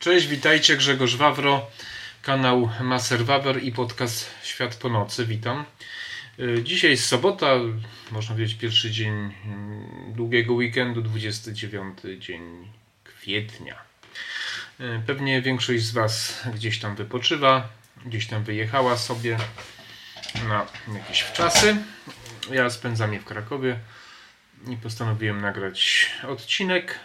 Cześć, witajcie, Grzegorz Wawro, kanał Maser Wawer i podcast Świat po nocy. Witam. Y, Dzisiaj jest sobota, można powiedzieć pierwszy dzień mm, długiego weekendu, 29 dzień kwietnia. Y, Pewnie większość z Was gdzieś tam wypoczywa, gdzieś tam wyjechała sobie na jakieś wczasy. Ja spędzam je w Krakowie i postanowiłem nagrać odcinek.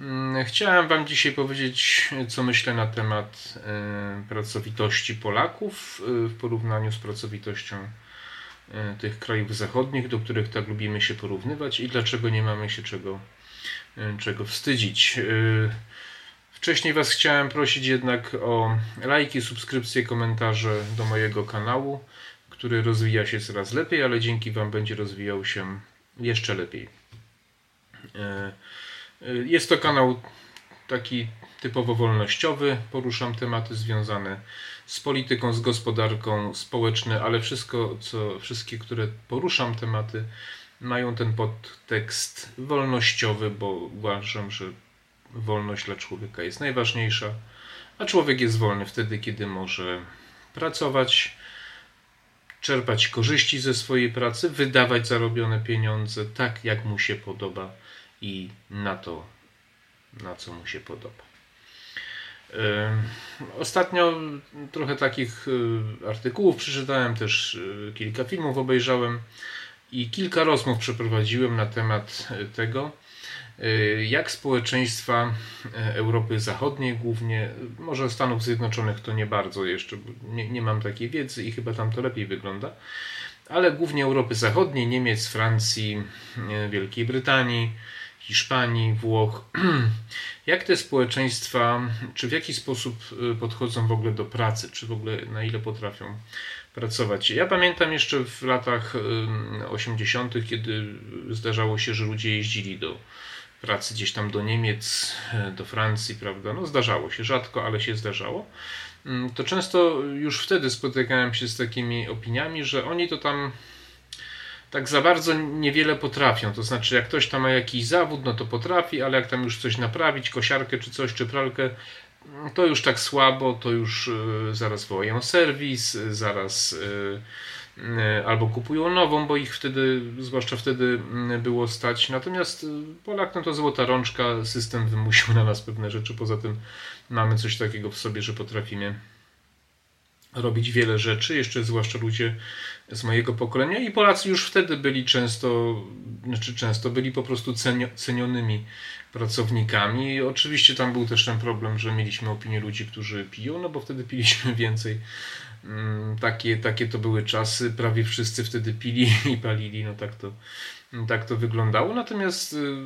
Mm, Chciałem Wam dzisiaj powiedzieć, co myślę na temat e, pracowitości Polaków e, w porównaniu z pracowitością e, tych krajów zachodnich, do których tak lubimy się porównywać i dlaczego nie mamy się czego, czego wstydzić. Wcześniej Was chciałem prosić jednak o lajki, subskrypcje, komentarze do mojego kanału, który rozwija się coraz lepiej, ale dzięki Wam będzie rozwijał się jeszcze lepiej. E, jest to kanał taki typowo wolnościowy. Poruszam tematy związane z polityką, z gospodarką, społeczne, ale wszystko, co, wszystkie, które poruszam tematy, mają ten podtekst wolnościowy, bo uważam, że wolność dla człowieka jest najważniejsza, a człowiek jest wolny wtedy, kiedy może pracować, czerpać korzyści ze swojej pracy, wydawać zarobione pieniądze tak, jak mu się podoba i na to, na co mu się podoba. Ostatnio trochę takich y, artykułów przeczytałem, też y, kilka filmów obejrzałem i kilka rozmów przeprowadziłem na temat y, tego, jak społeczeństwa Europy Zachodniej, głównie, może Stanów Zjednoczonych to nie bardzo jeszcze, nie, nie mam takiej wiedzy i chyba tam to lepiej wygląda, ale głównie Europy Zachodniej, Niemiec, Francji, Wielkiej Brytanii, Hiszpanii, Włoch. Jak te społeczeństwa, czy w jaki sposób y, podchodzą w ogóle do pracy, czy w ogóle na ile potrafią pracować? Ja pamiętam jeszcze w latach y, 80., kiedy zdarzało się, że ludzie jeździli do pracy gdzieś tam do Niemiec, y, do Francji, prawda? No zdarzało się, rzadko, ale się zdarzało. To często już wtedy spotykałem się z takimi opiniami, że oni to tam tak za bardzo niewiele potrafią. To znaczy, jak ktoś tam ma jakiś zawód, no to potrafi, ale jak tam już coś naprawić, kosiarkę czy coś, czy pralkę, to już tak słabo, to już y, zaraz wołają serwis, y, zaraz y, albo kupują nową, bo ich wtedy, zwłaszcza wtedy y, było stać. Natomiast Polak no to złota rączka, system wymusił na nas pewne rzeczy. Poza tym mamy coś takiego w sobie, że potrafimy robić wiele rzeczy, jeszcze zwłaszcza ludzie z mojego pokolenia i Polacy już wtedy byli często, znaczy często byli po prostu cenio, cenionymi pracownikami. I oczywiście tam był też ten problem, że mieliśmy opinię ludzi, którzy piją, no bo wtedy piliśmy więcej. Mm, Takie, takie to były czasy, prawie wszyscy wtedy pili i palili, no tak to, tak to wyglądało. Natomiast y,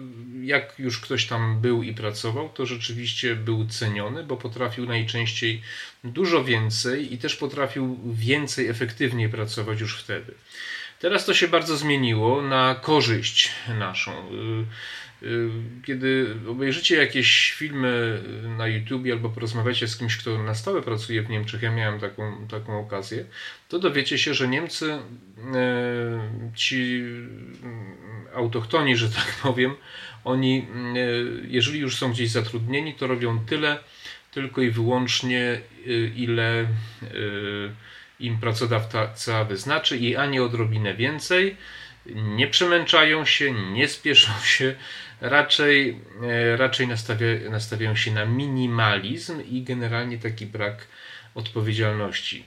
jak już ktoś tam był i pracował, to rzeczywiście był ceniony, bo potrafił najczęściej dużo więcej i też potrafił więcej, efektywniej pracować już wtedy. Teraz to się bardzo zmieniło na korzyść naszą. Y, y, Kiedy obejrzycie jakieś filmy na YouTube albo porozmawiacie z kimś, kto na stałe pracuje w Niemczech, ja miałem taką, taką okazję, to dowiecie się, że Niemcy, e, ci mm, autochtoni, że tak powiem, oni, e, jeżeli już są gdzieś zatrudnieni, to robią tyle, tylko i wyłącznie, y, ile y, im pracodawca wyznaczy i ani odrobinę więcej. Nie przemęczają się, nie spieszą się, raczej, e, raczej nastawia, nastawiają się na minimalizm i generalnie taki brak odpowiedzialności.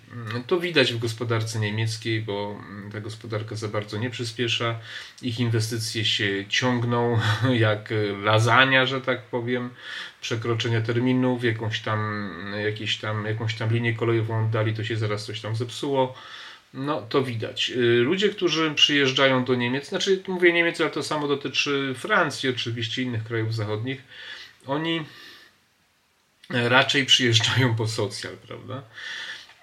To widać w gospodarce niemieckiej, bo ta gospodarka za bardzo nie przyspiesza. Ich inwestycje się ciągną jak lasagna, że tak powiem. Przekroczenia terminów, jakąś tam, jakieś tam, jakąś tam linię kolejową dali, to się zaraz coś tam zepsuło. No, to widać. Y, Ludzie, którzy przyjeżdżają do Niemiec, znaczy mówię Niemiec, ale to samo dotyczy Francji, oczywiście innych krajów zachodnich, oni raczej przyjeżdżają po socjal, prawda?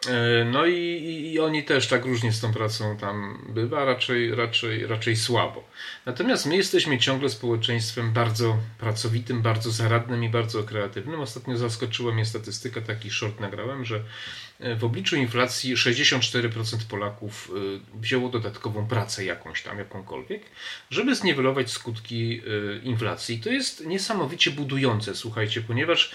E, No i, i, oni też tak różnie z tą pracą tam bywa, raczej, raczej, raczej słabo. Natomiast my jesteśmy ciągle społeczeństwem bardzo pracowitym, bardzo zaradnym i bardzo kreatywnym. Ostatnio zaskoczyła mnie statystyka, taki short nagrałem, że e, w obliczu inflacji 64% Polaków e, wzięło dodatkową pracę jakąś tam, jakąkolwiek, żeby zniwelować skutki inflacji. To jest niesamowicie budujące, słuchajcie, ponieważ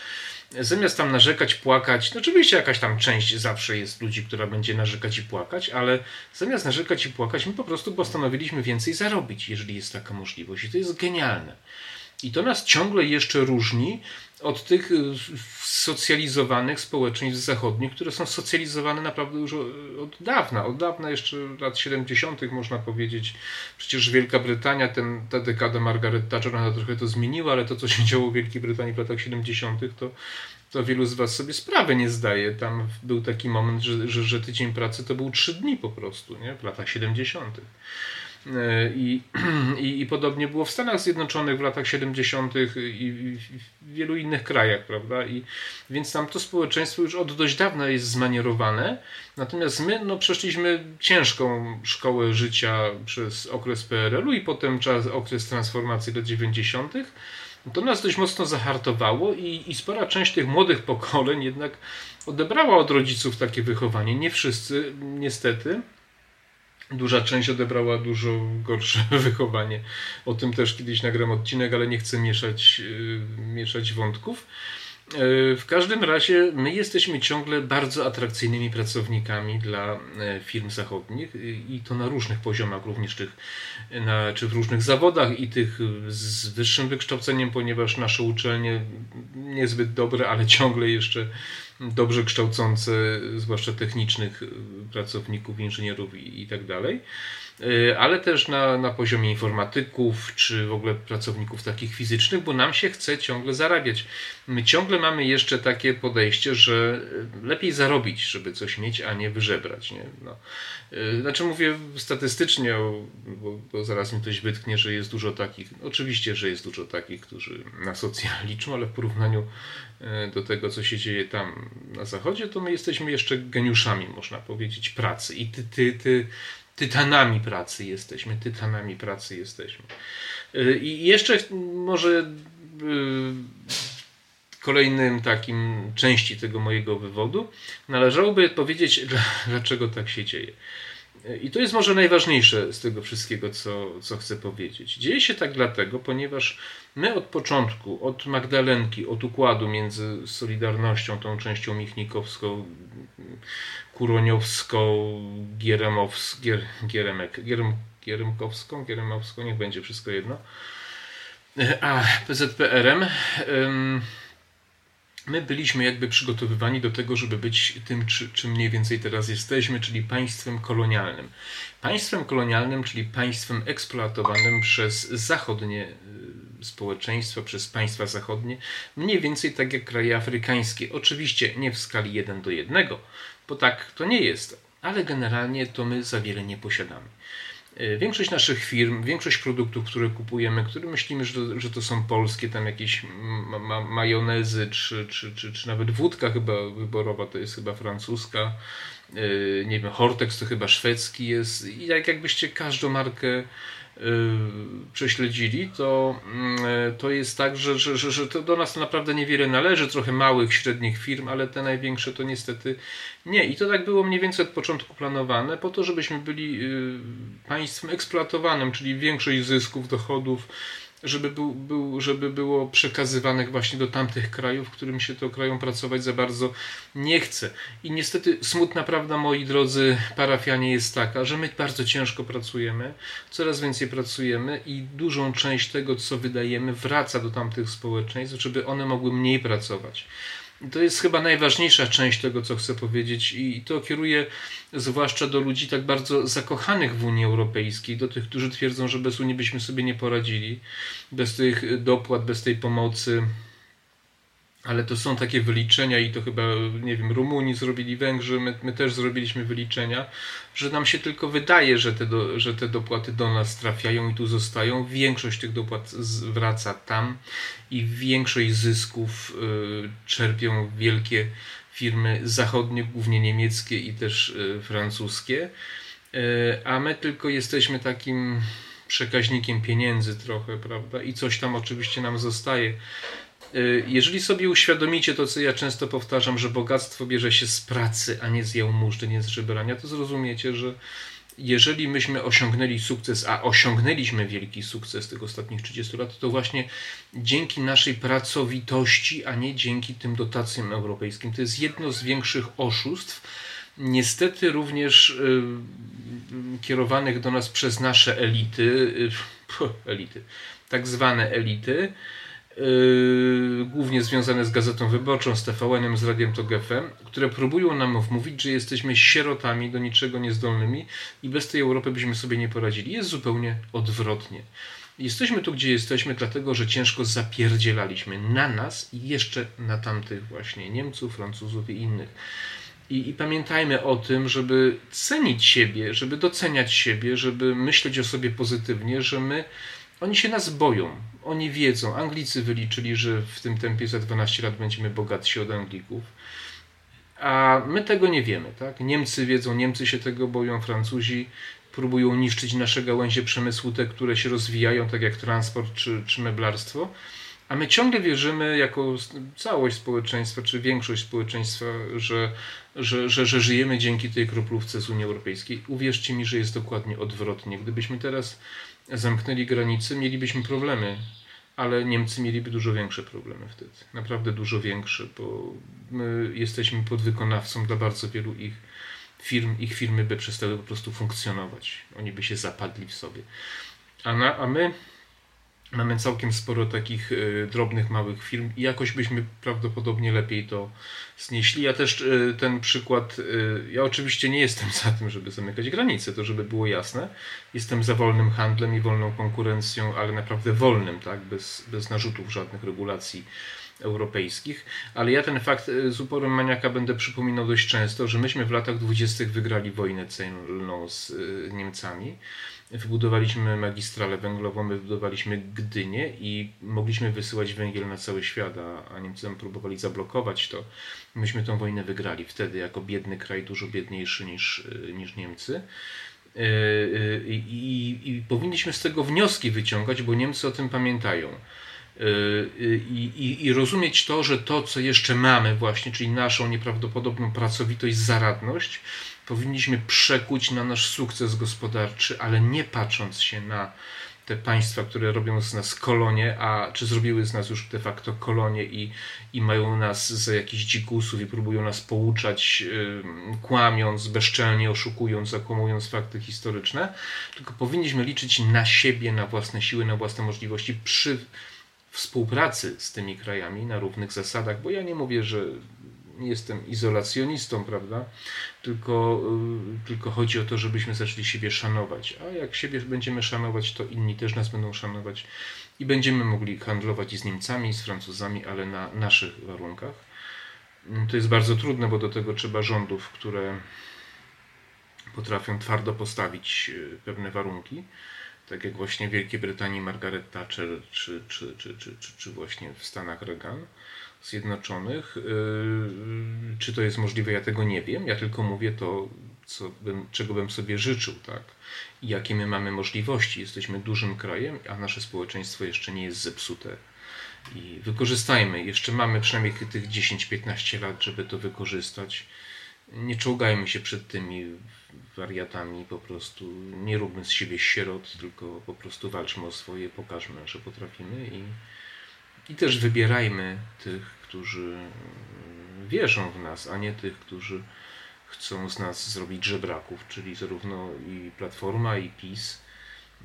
zamiast tam narzekać, płakać, no oczywiście jakaś tam część zawsze jest ludzi, która będzie narzekać i płakać, ale zamiast narzekać i płakać, my po prostu postanowiliśmy więcej zarobić, jeżeli jest taka możliwość. I to jest genialne. I to nas ciągle jeszcze różni od tych y, socjalizowanych społeczeństw zachodnich, które są socjalizowane naprawdę już od dawna, od dawna jeszcze lat 70. można powiedzieć. Przecież Wielka Brytania, ten, ta dekada Margaret Thatcher, ona trochę to zmieniła, ale to, co się działo w Wielkiej Brytanii w latach 70., to, to wielu z Was sobie sprawy nie zdaje. Tam był taki moment, że, że, że tydzień pracy to był trzy dni po prostu, nie? w latach 70. I, i, I, podobnie było w Stanach Zjednoczonych w latach 70. i w wielu innych krajach, prawda? I, więc tam to społeczeństwo już od dość dawna jest zmanierowane. Natomiast my no, przeszliśmy ciężką szkołę życia przez okres PRL-u i potem czas, okres transformacji lat 90. To nas dość mocno zahartowało i, i spora część tych młodych pokoleń jednak odebrała od rodziców takie wychowanie. Nie wszyscy, niestety Duża część odebrała dużo gorsze wychowanie. O tym też kiedyś nagram odcinek, ale nie chcę mieszać, yy, mieszać wątków. Yy, w każdym razie my jesteśmy ciągle bardzo atrakcyjnymi pracownikami dla yy, firm zachodnich i to na różnych poziomach, również tych, na, czy w różnych zawodach i tych z wyższym wykształceniem, ponieważ nasze uczelnie niezbyt dobre, ale ciągle jeszcze dobrze kształcące, zwłaszcza technicznych y, pracowników, inżynierów i, i tak dalej, y, ale też na, na poziomie informatyków, czy w ogóle pracowników takich fizycznych, bo nam się chce ciągle zarabiać. My ciągle mamy jeszcze takie podejście, że lepiej zarobić, żeby coś mieć, a nie wyżebrać. Nie? No. Y, znaczy mówię statystycznie, bo, bo, zaraz mi ktoś wytknie, że jest dużo takich. Oczywiście, że jest dużo takich, którzy na socjal liczą, ale w porównaniu y, do tego, co się dzieje tam na zachodzie, to my jesteśmy jeszcze geniuszami, można powiedzieć, pracy. I ty, ty, ty, tytanami pracy jesteśmy, tytanami pracy jesteśmy. Y, I jeszcze może kolejnym takim części tego mojego wywodu, należałoby powiedzieć, dlaczego tak się dzieje. I to jest może najważniejsze z tego wszystkiego, co, co chcę powiedzieć. Dzieje się tak dlatego, ponieważ my od początku, od Magdalenki, od układu między Solidarnością, tą częścią michnikowską, kuroniowską, gieremowską, gier, gieremek, gierem, gieremkowską, gieremowską, niech będzie wszystko jedno, a PZPR-em, my byliśmy jakby przygotowywani do tego, żeby być tym, czy, czym mniej więcej teraz jesteśmy, czyli państwem kolonialnym. Państwem kolonialnym, czyli państwem eksploatowanym przez zachodnie y, społeczeństwa, przez państwa zachodnie, mniej więcej tak jak kraje afrykańskie. Oczywiście nie w skali 1 do 1, bo tak to nie jest, ale generalnie to my za wiele nie posiadamy. E, większość naszych firm, większość produktów, które kupujemy, które myślimy, że to, że to są polskie, tam jakieś ma, ma, majonezy, czy, czy, czy, czy nawet wódka chyba wyborowa, to jest chyba francuska, e, nie wiem, Hortex to chyba szwedzki jest. I jak jakbyście każdą markę Y, prześledzili, to, mm, to jest tak, że, że, że, że to do nas naprawdę niewiele należy, trochę małych, średnich firm, ale te największe to niestety nie. I to tak było mniej więcej od początku planowane, po to, żebyśmy byli y, państwem eksploatowanym, czyli większość zysków, dochodów żeby, był, był, żeby było przekazywanych właśnie do tamtych krajów, w którym się to krajom pracować za bardzo nie chce. I niestety smutna prawda, moi drodzy parafianie, jest taka, że my bardzo ciężko pracujemy, coraz więcej pracujemy i dużą część tego, co wydajemy, wraca do tamtych społeczeństw, żeby one mogły mniej pracować. To jest chyba najważniejsza część tego, co chcę powiedzieć, i to kieruję zwłaszcza do ludzi tak bardzo zakochanych w Unii Europejskiej, do tych, którzy twierdzą, że bez Unii byśmy sobie nie poradzili, bez tych dopłat, bez tej pomocy ale to są takie wyliczenia i to chyba, nie wiem, Rumuni zrobili, Węgrzy, my, my też zrobiliśmy wyliczenia, że nam się tylko wydaje, że te, do, że te dopłaty do nas trafiają i tu zostają. Większość tych dopłat wraca tam i większość zysków y, czerpią wielkie firmy zachodnie, głównie niemieckie i też y, francuskie, y, a my tylko jesteśmy takim przekaźnikiem pieniędzy trochę, prawda? I coś tam oczywiście nam zostaje. Y, jeżeli sobie uświadomicie to, co ja często powtarzam, że bogactwo bierze się z pracy, a nie z jałmużny, nie z żebrania, to zrozumiecie, że jeżeli myśmy osiągnęli sukces, a osiągnęliśmy wielki sukces tych ostatnich 30 lat, to właśnie dzięki naszej pracowitości, a nie dzięki tym dotacjom europejskim. To jest jedno z większych oszustw, niestety również y, kierowanych do nas przez nasze elity, y, elity, tak zwane elity, Yy, głównie związane z Gazetą Wyborczą, z TVN-em, z Radiem FM, które próbują nam wmówić, że jesteśmy sierotami, do niczego niezdolnymi i bez tej Europy byśmy sobie nie poradzili. Jest zupełnie odwrotnie. Jesteśmy tu, gdzie jesteśmy, dlatego, że ciężko zapierdzielaliśmy na nas i jeszcze na tamtych właśnie Niemców, Francuzów i innych. I, I, pamiętajmy o tym, żeby cenić siebie, żeby doceniać siebie, żeby myśleć o sobie pozytywnie, że my oni się nas boją. Oni wiedzą. Anglicy wyliczyli, że w tym tempie za 12 lat będziemy bogatsi od Anglików. A my tego nie wiemy. Tak? Niemcy wiedzą, Niemcy się tego boją, Francuzi próbują niszczyć nasze gałęzie przemysłu, te, które się rozwijają, tak jak transport czy, czy meblarstwo. A my ciągle wierzymy, jako całość społeczeństwa, czy większość społeczeństwa, że, że, że, że żyjemy dzięki tej kroplówce z Unii Europejskiej. Uwierzcie mi, że jest dokładnie odwrotnie. Gdybyśmy teraz zamknęli granice, mielibyśmy problemy, ale Niemcy mieliby dużo większe problemy wtedy. Naprawdę dużo większe, bo my jesteśmy podwykonawcą dla bardzo wielu ich firm. Ich firmy by przestały po prostu funkcjonować. Oni by się zapadli w sobie. A, na, a my Mamy całkiem sporo takich y, drobnych, małych firm i jakoś byśmy prawdopodobnie lepiej to znieśli. Ja też y, ten przykład, y, ja oczywiście nie jestem za tym, żeby zamykać granice, to żeby było jasne. Jestem za wolnym handlem i wolną konkurencją, ale naprawdę wolnym, tak, bez, bez narzutów żadnych regulacji europejskich, ale ja ten fakt z uporem maniaka będę przypominał dość często, że myśmy w latach dwudziestych wygrali wojnę celną z Niemcami wybudowaliśmy magistralę węglową, wybudowaliśmy Gdynię i mogliśmy wysyłać węgiel na cały świat, a, Niemcy próbowali zablokować to. Myśmy tę wojnę wygrali wtedy jako biedny kraj, dużo biedniejszy niż, niż Niemcy. E, e, I, i, I, powinniśmy z tego wnioski wyciągać, bo Niemcy o tym pamiętają. I, i, I, rozumieć to, że to, co jeszcze mamy, właśnie, czyli naszą nieprawdopodobną pracowitość, zaradność, powinniśmy przekuć na nasz sukces gospodarczy, ale nie patrząc się na te państwa, które robią z nas kolonie, a czy zrobiły z nas już de facto kolonie i, i mają nas za jakichś dzikusów i próbują nas pouczać, yy, kłamiąc, bezczelnie oszukując, zakłamując fakty historyczne, tylko powinniśmy liczyć na siebie, na własne siły, na własne możliwości przy współpracy z tymi krajami na równych zasadach, bo ja nie mówię, że jestem izolacjonistą, prawda? Tylko, y, tylko chodzi o to, żebyśmy zaczęli siebie szanować. A jak siebie będziemy szanować, to inni też nas będą szanować i będziemy mogli handlować i z Niemcami, i z Francuzami, ale na naszych warunkach. To jest bardzo trudne, bo do tego trzeba rządów, które potrafią twardo postawić y, pewne warunki tak jak właśnie w Wielkiej Brytanii Margaret Thatcher, czy, czy, czy, czy, czy, czy właśnie w Stanach Reagan. Zjednoczonych. Yy, czy to jest możliwe, ja tego nie wiem. Ja tylko mówię to, co bym, czego bym sobie życzył, tak? Jakie my mamy możliwości. Jesteśmy dużym krajem, a nasze społeczeństwo jeszcze nie jest zepsute. I wykorzystajmy. Jeszcze mamy przynajmniej tych 10-15 lat, żeby to wykorzystać. Nie czołgajmy się przed tymi wariatami, po prostu nie róbmy z siebie sierot, tylko po prostu walczmy o swoje, pokażmy, że potrafimy i i też wybierajmy tych, którzy wierzą w nas, a nie tych, którzy chcą z nas zrobić żebraków, czyli zarówno i Platforma, i PiS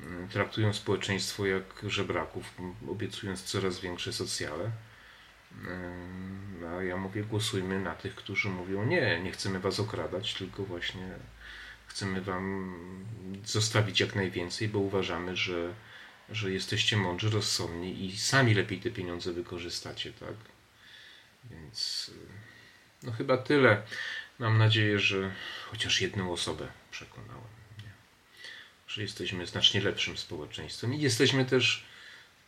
mm, traktują społeczeństwo jak żebraków, obiecując coraz większe socjale. A ja mówię, głosujmy na tych, którzy mówią: Nie, nie chcemy was okradać, tylko właśnie chcemy wam zostawić jak najwięcej, bo uważamy, że że jesteście mądrzy, rozsądni i sami lepiej te pieniądze wykorzystacie, tak? Więc no chyba tyle. Mam nadzieję, że chociaż jedną osobę przekonałem, nie? że jesteśmy znacznie lepszym społeczeństwem i jesteśmy też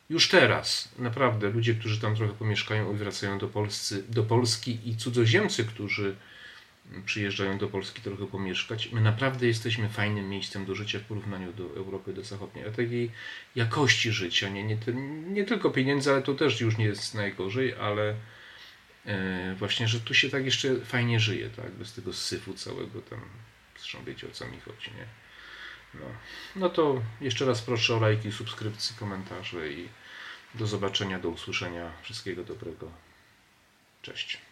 już teraz, naprawdę, ludzie, którzy tam trochę pomieszkają i wracają do, Polscy, do Polski i cudzoziemcy, którzy przyjeżdżają do Polski trochę pomieszkać. My naprawdę jesteśmy fajnym miejscem do życia w porównaniu do Europy, do zachodniej, a takiej jakości życia, nie, nie, nie tylko pieniędzy, ale to też już nie jest najgorzej, ale e, właśnie, że tu się tak jeszcze fajnie żyje, tak, bez tego syfu całego tam, zresztą wiecie o co mi chodzi, nie? No. no to jeszcze raz proszę o lajki, subskrypcje, komentarze i do zobaczenia, do usłyszenia. Wszystkiego dobrego. Cześć.